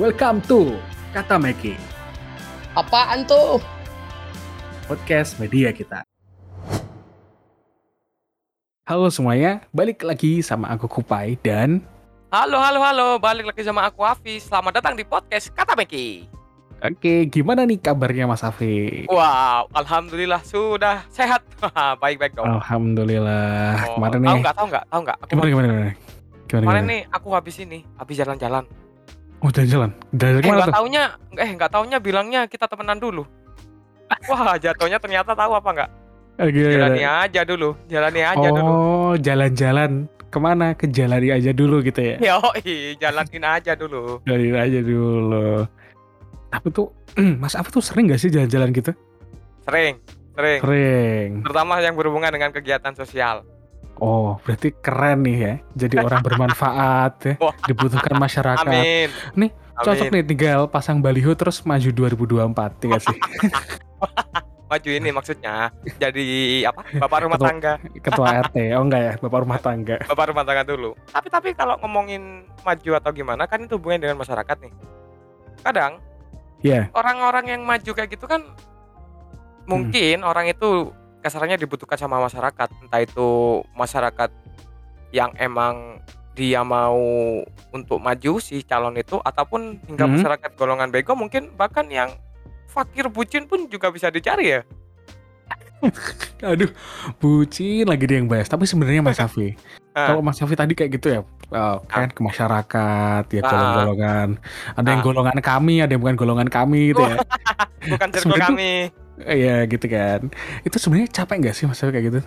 Welcome to Kata Meki, Apaan tuh? podcast media kita. Halo semuanya, balik lagi sama aku Kupai dan Halo, halo, halo. Balik lagi sama aku Hafiz. Selamat datang di podcast Kata Meki. Oke, gimana nih kabarnya Mas Afi? Wow, alhamdulillah sudah sehat. Baik-baik dong. Alhamdulillah. Oh, Kemarin tahu nih, nggak? Tahu nggak? Tahu nggak? Aku gimana gimana gimana? Gimana, Kemarin gimana? nih aku habis ini, habis jalan-jalan. Oh, jalan-jalan. Jalan Eh ke mana nggak taunya, eh nggak taunya bilangnya kita temenan dulu. Wah, jatuhnya ternyata tahu apa nggak? Eh, Jalani aja dulu, jalani aja dulu. Oh, jalan-jalan. Ke mana? Ke jalani aja dulu gitu ya? Yo, jalanin aja dulu. Jalanin aja dulu. Tapi tuh, Mas Afi tuh sering gak sih jalan-jalan gitu? Sering, sering. Sering. Terutama yang berhubungan dengan kegiatan sosial. Oh, berarti keren nih ya. Jadi orang bermanfaat ya. Dibutuhkan masyarakat. Amin. Nih, Cocok Amin. nih tinggal pasang baliho terus maju 2024 ya sih? Maju ini maksudnya jadi apa? Bapak rumah Ketua- tangga. Ketua RT. Oh enggak ya, Bapak rumah tangga. Bapak rumah tangga dulu. Tapi tapi kalau ngomongin maju atau gimana kan itu hubungannya dengan masyarakat nih. Kadang Iya. orang-orang yang maju kayak gitu kan mungkin orang itu kasarnya dibutuhkan sama masyarakat, entah itu masyarakat yang emang dia mau untuk maju si calon itu ataupun hingga Hmm. masyarakat golongan bego mungkin bahkan yang fakir bucin pun juga bisa dicari ya. Aduh, bucin lagi dia yang bahas. Tapi sebenarnya Mas Safi, Ah. kalau Mas Safi tadi kayak gitu ya, eh, kan ke masyarakat, ya Ah. golongan-golongan. Ada yang Ah. golongan kami, ada yang bukan golongan kami gitu ya. Bukan circle kami. Iya gitu kan. Itu sebenarnya capek nggak sih Safi kayak gitu?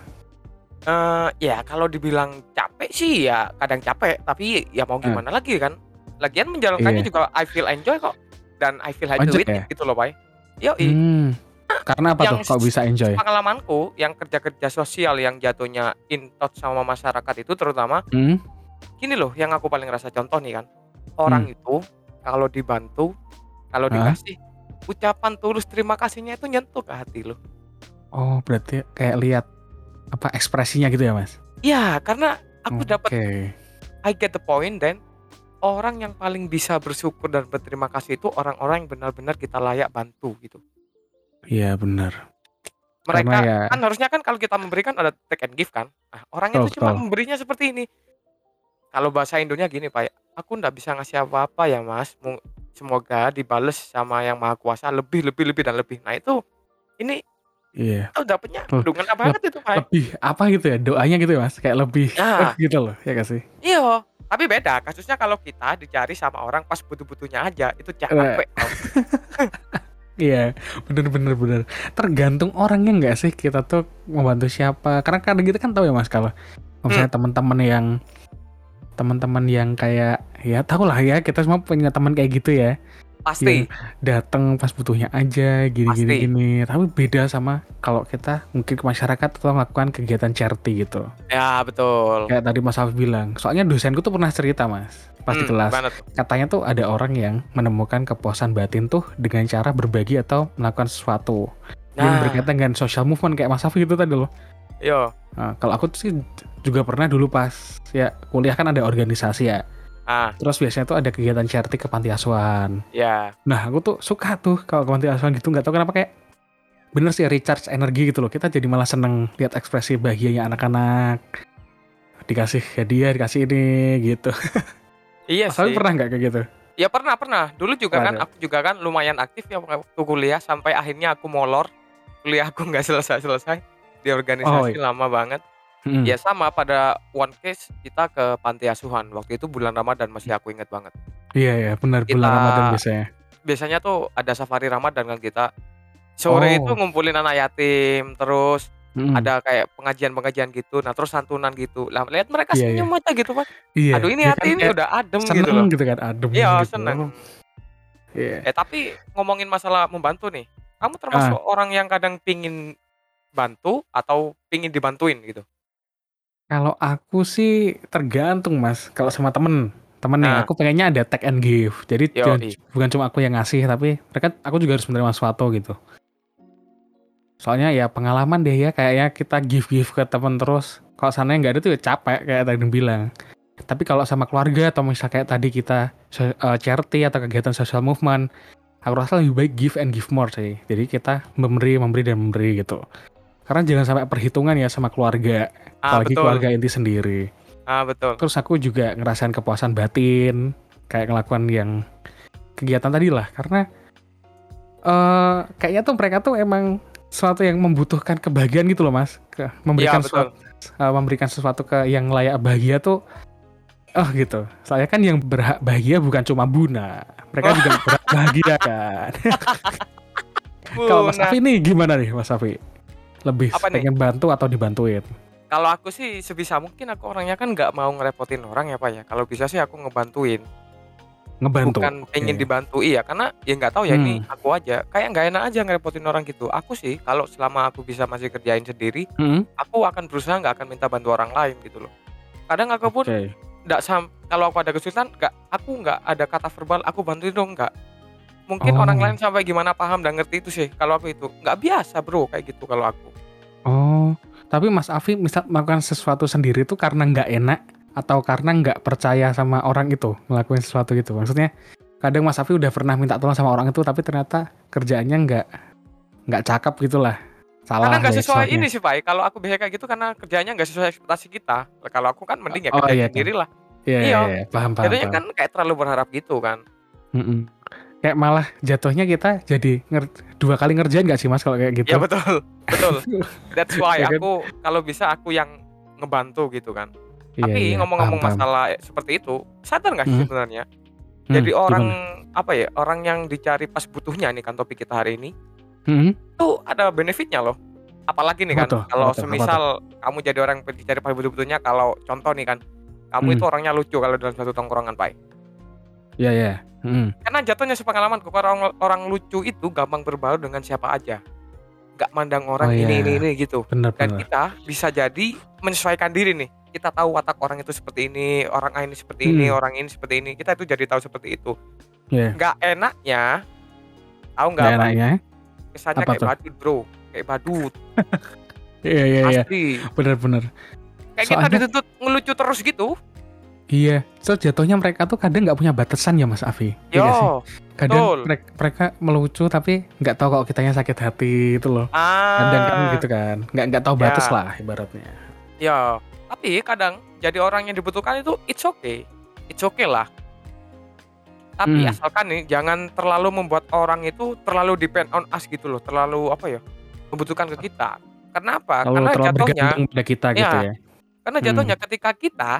Eh ya kalau dibilang capek sih ya kadang capek, tapi ya mau gimana lagi kan. Lagian menjalankannya Iya. juga I feel enjoy kok dan I feel happy with ya? it gitu loh, Bay. Yo, Hmm. Karena apa Yang tuh kok bisa enjoy? pengalamanku yang kerja-kerja sosial yang jatuhnya in touch sama masyarakat itu terutama Hmm? gini loh yang aku paling rasa contoh nih kan. Orang itu kalau dibantu, kalau Hah? dikasih ucapan tulus terima kasihnya itu nyentuh ke hati loh. Oh, berarti kayak lihat apa ekspresinya gitu ya, Mas? Ya, karena aku dapat Oke. I get the point dan orang yang paling bisa bersyukur dan berterima kasih itu orang-orang yang benar-benar kita layak bantu gitu. Iya, benar. Mereka Karena ya kan harusnya kan kalau kita memberikan ada take and give kan. Nah, orang itu cuma memberinya seperti ini. Kalau bahasa Indonya gini Pak, aku ndak bisa ngasih apa-apa ya Mas. Semoga dibales sama yang maha kuasa lebih lebih lebih dan lebih. Nah itu ini iya. tuh dapetnya Tuh, dengan apa banget itu Pak. Lebih apa gitu ya? Doanya gitu ya, Mas? Kayak lebih Nah. gitu loh, ya gak sih? Iya, tapi beda kasusnya kalau kita dicari sama orang pas butuh-butuhnya aja itu Eh. capek. Iya, bener bener bener. Tergantung orangnya nggak sih kita tuh membantu siapa? Karena kadang kita kan tahu ya mas kalau Hmm. misalnya teman-teman yang teman-teman yang kayak ya tau lah ya kita semua punya teman kayak gitu ya Pasti. datang pas butuhnya aja gini gini Pasti. gini tapi beda sama kalau kita mungkin ke masyarakat atau melakukan kegiatan charity gitu Ya betul. kayak tadi mas Alf bilang soalnya dosenku tuh pernah cerita mas pas di Hmm, kelas tuh? katanya tuh ada orang yang menemukan kepuasan batin tuh dengan cara berbagi atau melakukan sesuatu yang Nah, berkaitan dengan social movement kayak Mas Safi itu tadi loh. Yo, Nah, kalau aku tuh sih juga pernah dulu pas ya kuliah kan ada organisasi ya. ah, Terus biasanya tuh ada kegiatan charity ke panti asuhan. ya, Nah, aku tuh suka tuh kalau ke panti asuhan gitu nggak tahu kenapa kayak bener sih recharge energi gitu loh. Kita jadi malah seneng lihat ekspresi bahagianya anak-anak. Dikasih hadiah, dikasih ini gitu. iya Mas sih. pernah nggak kayak gitu? Ya pernah pernah. Dulu juga kan, aku juga kan lumayan aktif ya waktu kuliah sampai akhirnya aku molor. Kuliah aku nggak selesai selesai di organisasi Oh, lama banget. Mm. Ya sama pada one case kita ke panti asuhan. Waktu itu bulan Ramadan masih aku ingat banget. Iya ya, benar bulan Kita- Ramadan biasanya. Biasanya tuh ada safari Ramadan kan kita. Sore Oh. itu ngumpulin anak yatim, terus Mm. ada kayak pengajian-pengajian gitu. Nah, terus santunan gitu. Lah lihat mereka Iya, senyum aja gitu, Pak. Iya. Aduh, ini dia hati kan ini udah adem seneng gitu loh. gitu kan, adem Iya, gitu. seneng. Iya. Eh tapi ngomongin masalah membantu nih, kamu termasuk Ah. orang yang kadang pingin bantu atau pingin dibantuin gitu? Kalau aku sih tergantung mas. Kalau sama temen, temen nih, Nah. aku pengennya ada take and give. Jadi jangan- bukan cuma aku yang ngasih, tapi mereka, aku juga harus menerima sesuatu gitu. Soalnya ya pengalaman deh ya, kayaknya kita give give ke temen terus. Kalau sana nggak ada tuh ya capek kayak tadi bilang. Tapi kalau sama keluarga atau misal kayak tadi kita eh, charity atau kegiatan social movement, aku rasa lebih baik give and give more sih. Jadi kita memberi, memberi dan memberi gitu. Karena jangan sampai perhitungan ya sama keluarga, Ah, apalagi betul. keluarga inti sendiri. Ah, betul. Terus aku juga ngerasain kepuasan batin, kayak ngelakukan yang kegiatan tadi lah. Karena eh kayaknya tuh mereka tuh emang sesuatu yang membutuhkan kebahagiaan gitu loh mas. Ke, memberikan betul. sesuatu, eh, memberikan sesuatu ke yang layak bahagia tuh. Oh gitu. Saya kan yang berhak bahagia bukan cuma Buna. Mereka juga berhak bahagia kan. Kalau Mas. Safi nih gimana nih Mas Safi? Lebih Apa nih? pengen bantu atau dibantuin? Kalau aku sih sebisa mungkin aku orangnya kan nggak mau ngerepotin orang ya pak ya. Kalau bisa sih aku ngebantuin, Ngebantu. bukan pengen Oke. dibantu iya. Karena ya nggak tahu ya ini Hmm. aku aja. Kayak nggak enak aja ngerepotin orang gitu. Aku sih kalau selama aku bisa masih kerjain sendiri, Mm-mm. aku akan berusaha nggak akan minta bantu orang lain gitu loh. Kadang aku pun Oke. nggak sam kalau aku ada kesulitan nggak aku nggak ada kata verbal aku bantuin dong nggak mungkin Oh. orang lain sampai gimana paham dan ngerti itu sih kalau aku itu nggak biasa bro kayak gitu kalau aku Oh, tapi Mas Afi misal melakukan sesuatu sendiri itu karena nggak enak atau karena nggak percaya sama orang itu ngelakuin sesuatu gitu. Maksudnya kadang Mas Afi udah pernah minta tolong sama orang itu tapi ternyata kerjaannya nggak nggak cakep gitulah. Salah. karena nggak sesuai ini sih pak kalau aku biasa kayak gitu karena kerjanya nggak sesuai ekspektasi kita kalau aku kan mending ya Oh, kerjain iya. sendiri lah Iya, iya, Iya. iya, paham paham. jadinya paham. kan kayak terlalu berharap gitu kan Mm-mm. Kayak malah jatuhnya kita jadi nger- dua kali ngerjain nggak sih Mas kalau kayak gitu? ya betul betul that's why Iya kan? aku kalau bisa aku yang ngebantu gitu kan Iya, tapi iya, ngomong-ngomong paham, paham. masalah seperti itu sadar nggak sih Hmm. sebenarnya Hmm, jadi orang gimana? apa ya orang yang dicari pas butuhnya nih kan topik kita hari ini Mm-mm. itu ada benefitnya loh apalagi nih kan tuh? kalau? Apa semisal kamu jadi orang yang dicari pas butuh-butuhnya kalau contoh nih kan kamu Hmm. itu orangnya lucu kalau dalam satu tongkrongan pak Iya, iya. Mm. karena jatuhnya sepengalamanku orang orang lucu itu gampang berbaur dengan siapa aja nggak mandang orang Oh, ini iya. ini ini gitu Bener dan bener. kita bisa jadi menyesuaikan diri nih kita tahu watak orang itu seperti ini orang A ini seperti ini Hmm. orang ini seperti ini kita itu jadi tahu seperti itu Iya. nggak enaknya tahu nggak apa enaknya. kesannya Apa kayak tuh? badut bro kayak badut Iya, iya, iya. Bener bener. kayak kita Soalnya- dituntut ngelucu terus gitu Iya, so jatuhnya mereka tuh kadang nggak punya batasan ya Mas Afi. Iya nggak sih? yo Kadang mereka, mereka melucu tapi nggak tahu kalau kitanya sakit hati itu loh. Kadang kan ah gitu kan, nggak nggak tahu batas Ya. lah ibaratnya. ya tapi kadang jadi orang yang dibutuhkan itu it's okay it's okay lah tapi Hmm. asalkan nih jangan terlalu membuat orang itu terlalu depend on us gitu loh terlalu apa ya membutuhkan ke kita karena apa Kalau karena terlalu jatuhnya pada kita Iya. gitu ya. Karena Hmm. jatuhnya ketika kita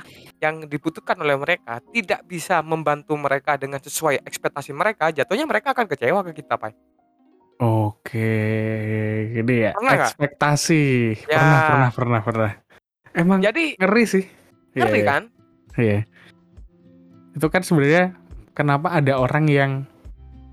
yang dibutuhkan oleh mereka tidak bisa membantu mereka dengan sesuai ekspektasi mereka jatuhnya mereka akan kecewa ke kita pak Oke, gini ya. Pernah? Ekspektasi. Ya. Pernah, pernah, pernah, pernah. Emang jadi ngeri sih. Iya, ngerti iya. kan Iya. Itu kan sebenarnya kenapa ada orang yang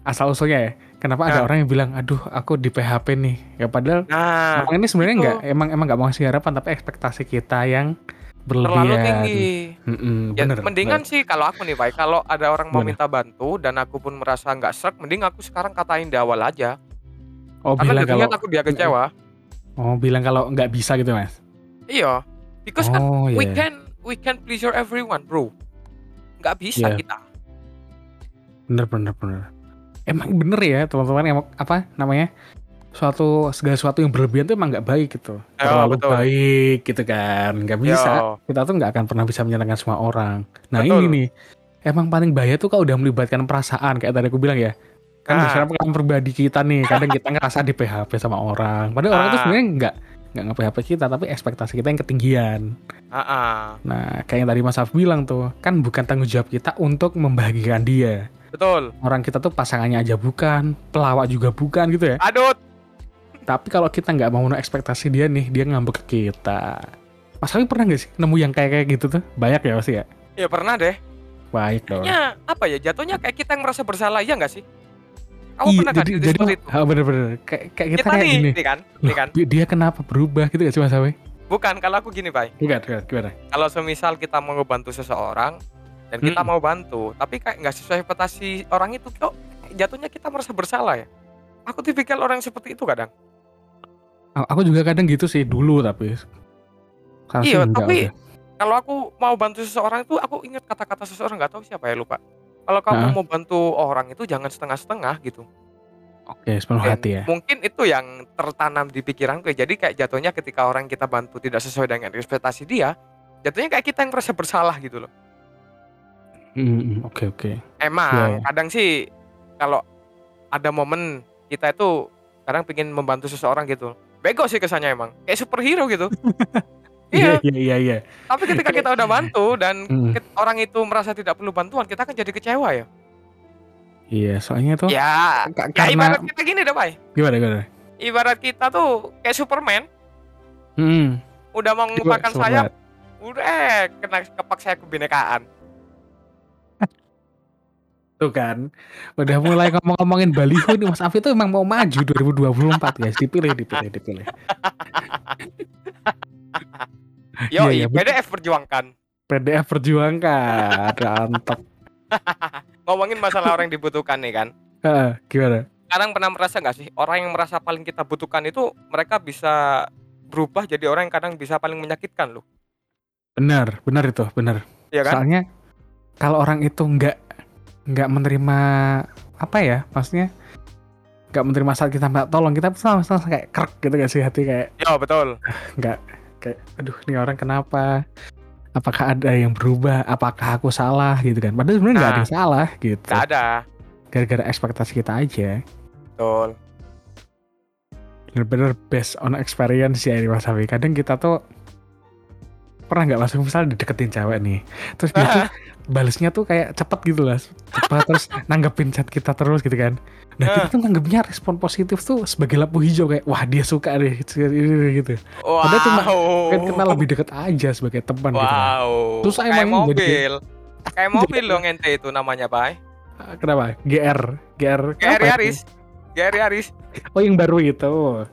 asal usulnya ya. Kenapa ada Nah. orang yang bilang, aduh aku di PHP nih. Ya padahal nah ini sebenarnya nggak emang emang nggak mau ngasih harapan tapi ekspektasi kita yang berlebihan. terlalu tinggi Mm-mm, Ya, bener, mendingan sih kalau aku nih, Pak, kalau ada orang mau Gimana? minta bantu dan aku pun merasa nggak serak, mending aku sekarang katain di awal aja. bener. Oh Karena bilang kalau takut dia kecewa. oh bilang kalau nggak bisa gitu mas. Iya. Because kan Oh we iya. can we can pleasure everyone, bro. Nggak bisa Iya. kita. Bener bener bener. Emang bener ya teman-teman yang apa namanya suatu segala sesuatu yang berlebihan tuh emang nggak baik gitu. Ya, Terlalu betul. baik gitu kan. Nggak bisa. Yo, Kita tuh nggak akan pernah bisa menyenangkan semua orang. Nah Betul. ini nih emang paling bahaya tuh kalau udah melibatkan perasaan kayak tadi aku bilang ya. Kan Ah. biasanya pengalaman pribadi kita nih kadang kita ngerasa di PHP sama orang. Padahal orang itu Ah. sebenarnya nggak nggak nge-PHP kita tapi ekspektasi kita yang ketinggian. Ah-ah. Nah kayak yang tadi Mas Af bilang tuh kan bukan tanggung jawab kita untuk membahagiakan dia. Betul. Orang kita tuh pasangannya aja bukan, pelawak juga bukan gitu ya. Adut. Tapi kalau kita nggak mau memenuhi ekspektasi dia nih, dia ngambek ke kita. Mas Awi pernah nggak sih nemu yang kayak kayak gitu tuh? Banyak ya pasti ya. Ya pernah deh. Baik dong. Ya, apa ya? Jatuhnya kayak kita yang merasa bersalah, ya nggak sih? Kamu Iya, pernah kan jadi, jadi, jadi seperti itu? ah, bener-bener kayak, kayak kita, Kita kayak nih, gini. nih kan? Loh, Nih kan? dia- dia kenapa berubah gitu gak sih Mas Awi? Bukan, kalau aku gini, Pak. Bukan, bukan, gimana? kalau semisal kita mau ngebantu seseorang dan kita Mm. mau bantu tapi kayak nggak sesuai ekspektasi orang itu kok jatuhnya kita merasa bersalah ya aku tipikal orang yang seperti itu kadang Aku juga kadang gitu sih dulu tapi. Sekarang sih Iya, tapi udah. kalau aku mau bantu seseorang itu aku ingat kata-kata seseorang nggak tahu siapa ya lupa. Kalau kamu Heeh. mau bantu orang itu jangan setengah-setengah gitu. Oke, sepenuh Dan hati ya. mungkin itu yang tertanam di pikiranku ya. Jadi kayak jatuhnya ketika orang kita bantu tidak sesuai dengan ekspektasi dia, jatuhnya kayak kita yang merasa bersalah gitu loh. Mm, mm, Oke oke. Emang iya. kadang sih kalau ada momen kita itu kadang pengen membantu seseorang gitu. Bego sih kesannya emang. Kayak superhero gitu. Iya iya, iya iya iya. tapi ketika kita udah bantu dan Mm, ket- orang itu merasa tidak perlu bantuan, kita kan jadi kecewa ya. Iya, soalnya tuh Ya, ya karena ibarat kita gini deh, Pak. gimana gimana? Ibarat kita tuh kayak Superman, Hmm. udah mau coba sayap, udah kena kepak saya kebinekaan. Tuh kan, udah mulai ngomong-ngomongin baliho nih Mas Afi tuh emang mau maju 2024 guys, dipilih dipilih dipilih. Yo, Iya, iya, betul. PDF perjuangkan. PDF perjuangkan, mantap. Ngomongin masalah orang yang dibutuhkan nih kan. Heeh, gimana? Kadang pernah merasa nggak sih orang yang merasa paling kita butuhkan itu mereka bisa berubah jadi orang yang kadang bisa paling menyakitkan loh. Benar, benar itu, benar. Iya kan? Soalnya kalau orang itu nggak nggak menerima apa ya, maksudnya nggak menerima saat kita minta tolong, kita pasti langsung kayak krek gitu gak sih hati kayak Yo, betul. nggak kayak aduh nih orang kenapa? Apakah ada yang berubah? Apakah aku salah gitu kan? Padahal sebenarnya nggak ada Nah. yang salah gitu. Gak ada. Gara-gara ekspektasi kita aja. Betul. Bener-bener based on experience ya ini Mas Afi. Kadang kita tuh pernah nggak langsung misalnya dideketin cewek nih, terus dia tuh balesnya tuh kayak cepet gitu lah, cepet terus nanggepin chat kita terus gitu kan. Nah kita tuh nanggepnya respon positif tuh sebagai lampu hijau kayak wah dia suka deh ini gitu. Wow. Padahal cuma kan kita lebih deket aja sebagai teman gitu. kan. Wow. Terus kayak emang jadi- mobil. Kayak mobil dong ente itu namanya, Pak. Ah, Kenapa? GR, GR, GR itu? Yaris. GR Yaris. Oh yang baru itu.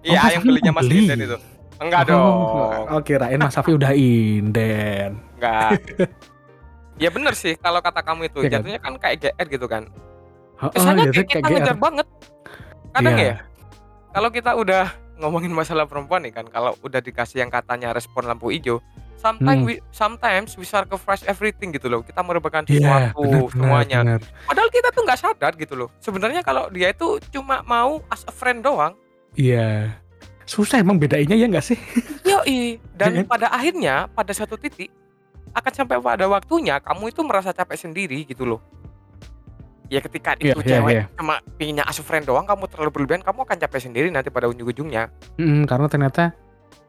Iya, Mas yang belinya Mas? Linden itu. Enggak Oh, dong. Oh kirain Mas Safi udah inden. Enggak. ya bener sih kalau kata kamu itu Iya kan? jatuhnya kan kayak GR gitu kan. Oh, Kesannya jadi kayak kita ngejar banget. Kadang Iya. ya. Kalau kita udah ngomongin masalah perempuan nih kan, kalau udah dikasih yang katanya respon lampu hijau, sometimes Hmm. we, sometimes we sacrifice everything gitu loh. Kita merupakan Iya, sesuatu semuanya. benar. Padahal kita tuh nggak sadar gitu loh. Sebenarnya kalau dia itu cuma mau as a friend doang. Iya. Susah emang bedainnya ya nggak sih? Yoi. Dan Iya. pada akhirnya pada satu titik akan sampai pada waktunya kamu itu merasa capek sendiri gitu loh. Ya ketika itu iya, cewek iya. cuma pinginnya as a friend doang kamu terlalu berlebihan kamu akan capek sendiri nanti pada ujung-ujungnya. Mm, karena ternyata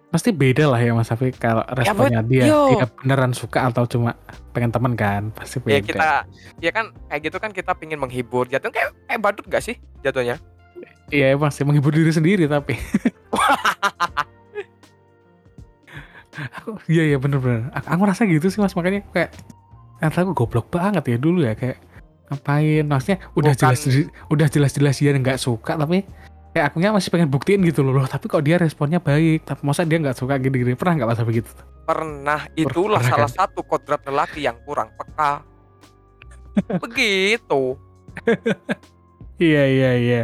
pasti beda lah ya Mas Safi kalau responnya dia yo. dia beneran suka atau cuma pengen teman kan pasti Ya beda. kita ya kan kayak gitu kan kita pingin menghibur. Jatuh kayak kayak badut gak sih jatuhnya? Iya pasti menghibur diri sendiri tapi. aku iya iya bener-bener. Aku, aku rasa gitu sih mas makanya kayak ternyata aku goblok banget ya dulu ya kayak ngapain maksudnya udah Bukan- jelas udah jelas-jelas dia nggak suka tapi kayak akunya masih pengen buktiin gitu loh, tapi kok dia responnya baik tapi masa dia nggak suka gini-gini pernah nggak mas begitu Pernah itulah pernah salah kan? satu kodrat lelaki yang kurang peka. Begitu. iya iya iya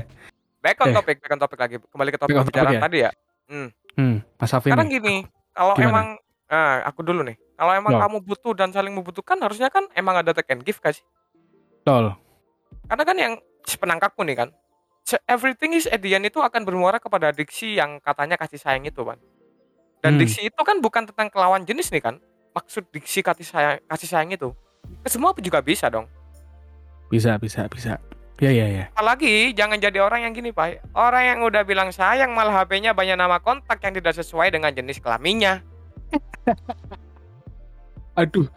Back on Eh. topik, back on topik lagi. Kembali ke topik topic pembicaraan ya? tadi ya. hmm mas Safi Sekarang gini, kalau Gimana? emang ah, aku dulu nih. Kalau emang Yo. kamu butuh dan saling membutuhkan harusnya kan emang ada take and give kan sih? tol Karena kan yang sepenangkapku nih kan. Everything is at the end itu akan bermuara kepada diksi yang katanya kasih sayang itu kan. Dan Hmm. diksi itu kan bukan tentang kelawan jenis nih kan. Maksud diksi kasih sayang, kasih sayang itu. Ke semua juga bisa dong. bisa bisa bisa ya ya ya Apalagi jangan jadi orang yang gini Pak. Orang yang udah bilang sayang malah HP-nya banyak nama kontak yang tidak sesuai dengan jenis kelaminnya. aduh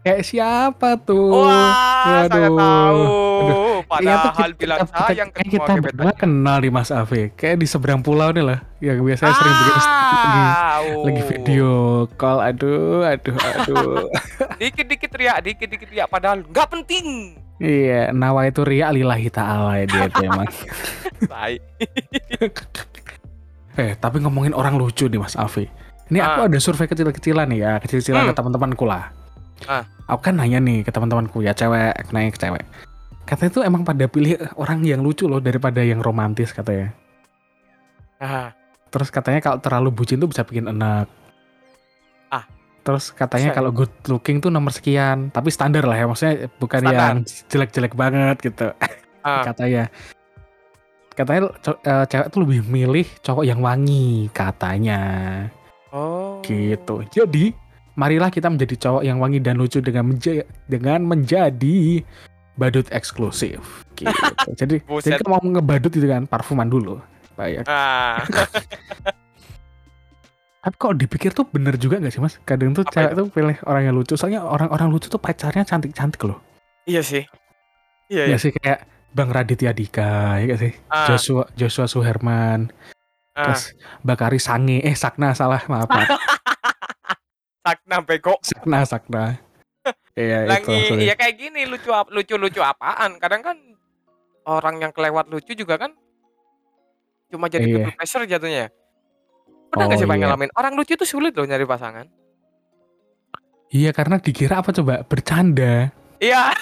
kayak siapa tuh Wah, saya aduh. tahu. Kayaknya tuh Padahal bilang kita, sayang ke kayak semua kita gebetan. berdua kenal di Mas Afi kayak di seberang pulau nih lah yang biasanya sering bikin lagi, Tahu. lagi video call aduh aduh aduh Dikit-dikit riak, dikit-dikit riak padahal nggak penting. Iya nawa itu ria lillahi ta'ala ya dia tuh emang Baik. eh tapi ngomongin orang lucu nih Mas Afi ini aku Ah. ada survei kecil-kecilan nih ya kecil-kecilan Hmm. ke teman-temanku lah Ah. aku kan nanya nih ke teman-temanku ya cewek aku nanya ke cewek katanya tuh emang pada pilih orang yang lucu loh daripada yang romantis katanya Nah, terus katanya kalau terlalu bucin tuh bisa bikin enak Terus katanya ya? kalau good looking tuh nomor sekian, tapi standar lah ya, maksudnya bukan Standar. yang jelek-jelek banget gitu. Ah, katanya. Katanya eh, cewek tuh lebih milih cowok yang wangi katanya. oh. Gitu. Jadi, marilah kita menjadi cowok yang wangi dan lucu dengan menja- dengan menjadi badut eksklusif. Gitu. jadi, Buset. jadi kalau mau ngebadut itu kan parfuman dulu. Baik. Ah, Tapi kalau dipikir tuh bener juga gak sih mas? Kadang tuh Apa cewek tuh pilih orang yang lucu. Soalnya orang-orang lucu tuh pacarnya cantik-cantik loh. iya sih. Iya, Ya iya. sih kayak Bang Raditya Dika, ya gak sih? Ah, Joshua Joshua Suherman, ah. terus Bakari Sange, eh Sakna salah maaf. Sakna bego. Sakna Sakna. Iya itu. Lagi sorry. ya kayak gini lucu ap- lucu-lucu apaan? Kadang kan orang yang kelewat lucu juga kan cuma jadi Iya. people pleasure jatuhnya. Pernah nggak Oh, sih iya. ngalamin? Orang lucu itu sulit loh nyari pasangan. Iya karena dikira apa coba bercanda. Iya,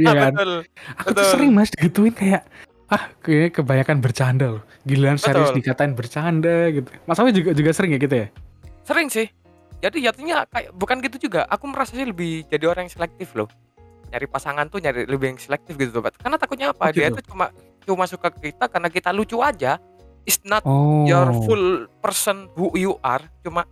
Iya kan? betul. Aku tuh betul. sering mas digituin kayak ah kayak kebanyakan bercanda loh. Giliran serius dikatain bercanda gitu. Mas Awi juga juga sering ya gitu ya? Sering sih. Jadi jatuhnya kayak bukan gitu juga. Aku merasa sih lebih jadi orang yang selektif loh. Nyari pasangan tuh nyari lebih yang selektif gitu Sobat. Karena takutnya apa? Oh, Dia gitu. tuh cuma cuma suka kita karena kita lucu aja. It's not Oh. your full person who you are. Cuma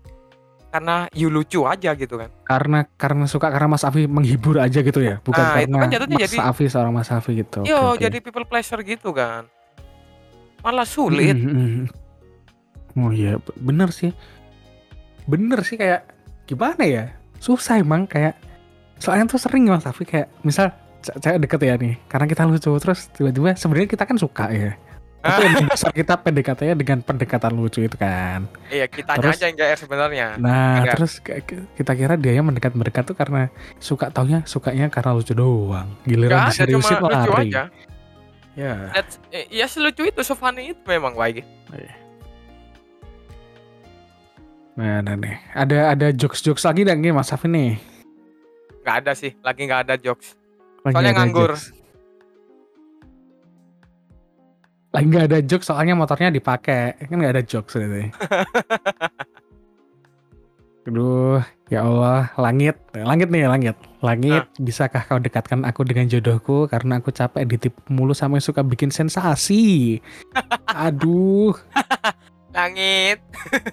karena you lucu aja gitu kan. karena karena suka karena Mas Afi menghibur aja gitu ya, bukan Nah, itu karena kan jatuhnya Mas jadi- Afi seorang Mas Afi gitu. Yo, oke. jadi people pleasure gitu kan. Malah sulit. Mm, mm, mm. Oh iya, bener sih. Bener sih kayak gimana ya? Susah emang kayak soalnya tuh sering Mas Afi kayak misal cewek deket ya nih, karena kita lucu terus tiba-tiba sebenarnya kita kan suka ya. Emang dasar kita PDKT-nya dengan pendekatan lucu itu kan. Iya, Terus- aja yang GR sebenarnya. Nah, Enggak. terus kayak ki- kita kira dia yang mendekat-mendekat tuh karena suka taunya sukanya karena lucu doang. Giliran Gak diseriusin lucu lari. aja. Ya. That's, eh, ya selucu itu, sefunny itu memang baik. Nah, nah nih. Ada ada jokes-jokes lagi nggak nih Mas Afi nih? Gak ada sih, lagi gak ada jokes. Lagi Soalnya nganggur. jokes. Lagi nggak ada jokes soalnya motornya dipakai. Kan nggak ada jokes gitu. Aduh, ya Allah, langit, langit nih, langit, langit. Bisakah kau dekatkan aku dengan jodohku karena aku capek ditipu mulu sama yang suka bikin sensasi. Aduh, Langit.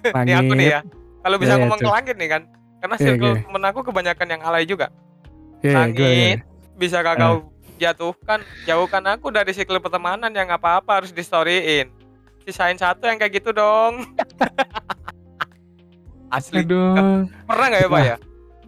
langit. Ini aku nih ya. Kalau bisa Iya, iya, ngomong ke langit nih kan. Karena Iya, circle iya. temen aku kebanyakan yang alay juga. Iya, langit. gua- iya. Bisakah Eh. Jatuhkan, jauhkan aku dari sikl pertemanan yang apa-apa harus di storyin. Sisain satu yang kayak gitu dong. Asli. Aduh, Pernah gak ya, Pak ya?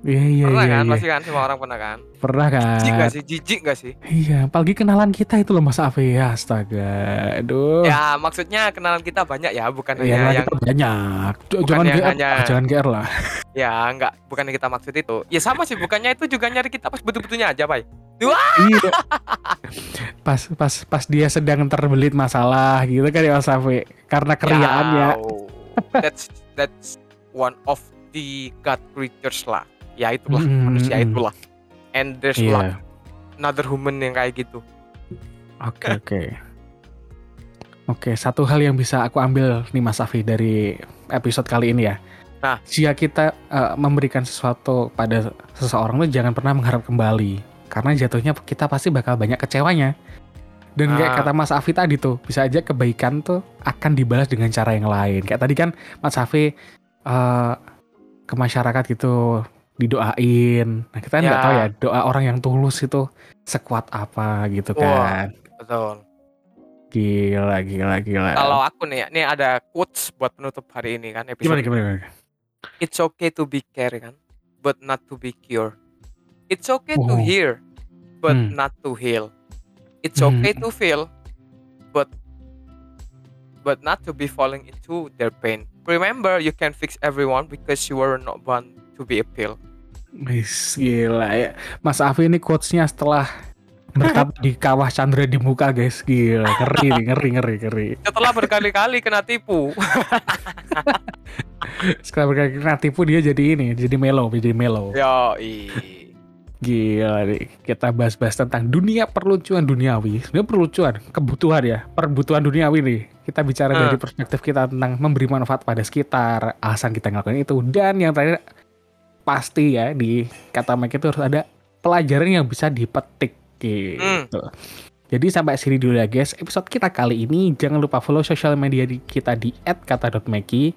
iya iya Pernah iya, kan? iya. Pasti kan semua orang pernah kan? pernah Jijik kan? gak sih? Jijik gak sih? Iya, apalagi kenalan kita itu loh Mas Afi, astaga, aduh. Ya, maksudnya kenalan kita banyak ya, bukan Iya, hanya yang kita banyak. Bukan Jangan yang GR, hanya- ah, jangan GR lah. ya enggak, bukan yang kita maksud itu. Ya sama sih, bukannya itu juga nyari kita pas betul-betulnya aja, Pak. Iya. Pas pas pas dia sedang terbelit masalah gitu kan ya Mas Afi. Karena keriaannya. Yau. That's that's one of the God creatures lah. Ya itulah Mm, manusia mm. itulah. And there's Iya. like another human yang kayak gitu. Oke, oke. Oke, satu hal yang bisa aku ambil nih Mas Afi dari episode kali ini ya. Nah. jika kita eh, memberikan sesuatu pada seseorang tuh jangan pernah mengharap kembali. Karena jatuhnya kita pasti bakal banyak kecewanya. Dan kayak Ah. kata Mas Afi tadi tuh, bisa aja kebaikan tuh akan dibalas dengan cara yang lain. Kayak tadi kan Mas Afi eh, ke masyarakat gitu didoain. Nah kita nggak Ya. tahu ya doa orang yang tulus itu sekuat apa gitu Wah. kan. Betul. Gila, gila, gila. Kalau aku nih, nih ada quotes buat penutup hari ini kan episode. gimana, gimana, gimana? It's okay to be care kan, but not to be cure. It's okay to Oh. hear, but Hmm. not to heal. It's Hmm. okay to feel, but but not to be falling into their pain. Remember, you can fix everyone because you were not born to be a pill. Wis, gila ya. Mas Afi ini quotes-nya setelah bertapa di kawah Chandra di muka guys. Gila, ngeri nih, ngeri, ngeri, ngeri. Setelah berkali-kali kena tipu. Sekarang berkali kena tipu dia jadi ini, jadi melo, jadi melo. Yo, Gila nih, kita bahas-bahas tentang dunia perlucuan duniawi. Sebenarnya perlucuan, kebutuhan ya, perbutuhan duniawi nih. Kita bicara Hmm. dari perspektif kita tentang memberi manfaat pada sekitar, alasan kita ngelakuin itu. Dan yang terakhir, pasti ya di kata Mike itu harus ada pelajaran yang bisa dipetik gitu. Jadi sampai sini dulu ya guys episode kita kali ini. Jangan lupa follow sosial media di kita di @kata.meki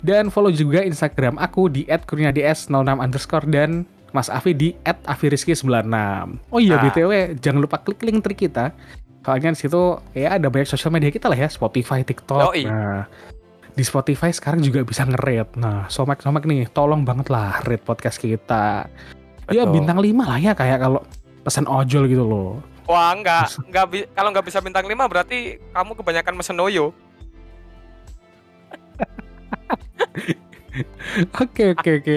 dan follow juga Instagram aku di @kurniads06 underscore dan Mas Afi di @afiriski96. Oh iya Ah. btw jangan lupa klik link trik kita. Soalnya di situ ya ada banyak sosial media kita lah ya Spotify, TikTok. Yoi. Nah di Spotify sekarang juga bisa nge-rate. Nah, somek-somek nih, tolong banget lah rate podcast kita. Ya Betul. bintang 5 lah ya kayak kalau pesan ojol gitu loh. Wah enggak, enggak kalau nggak bisa bintang 5 berarti kamu kebanyakan mesen Noyo. Oke oke oke.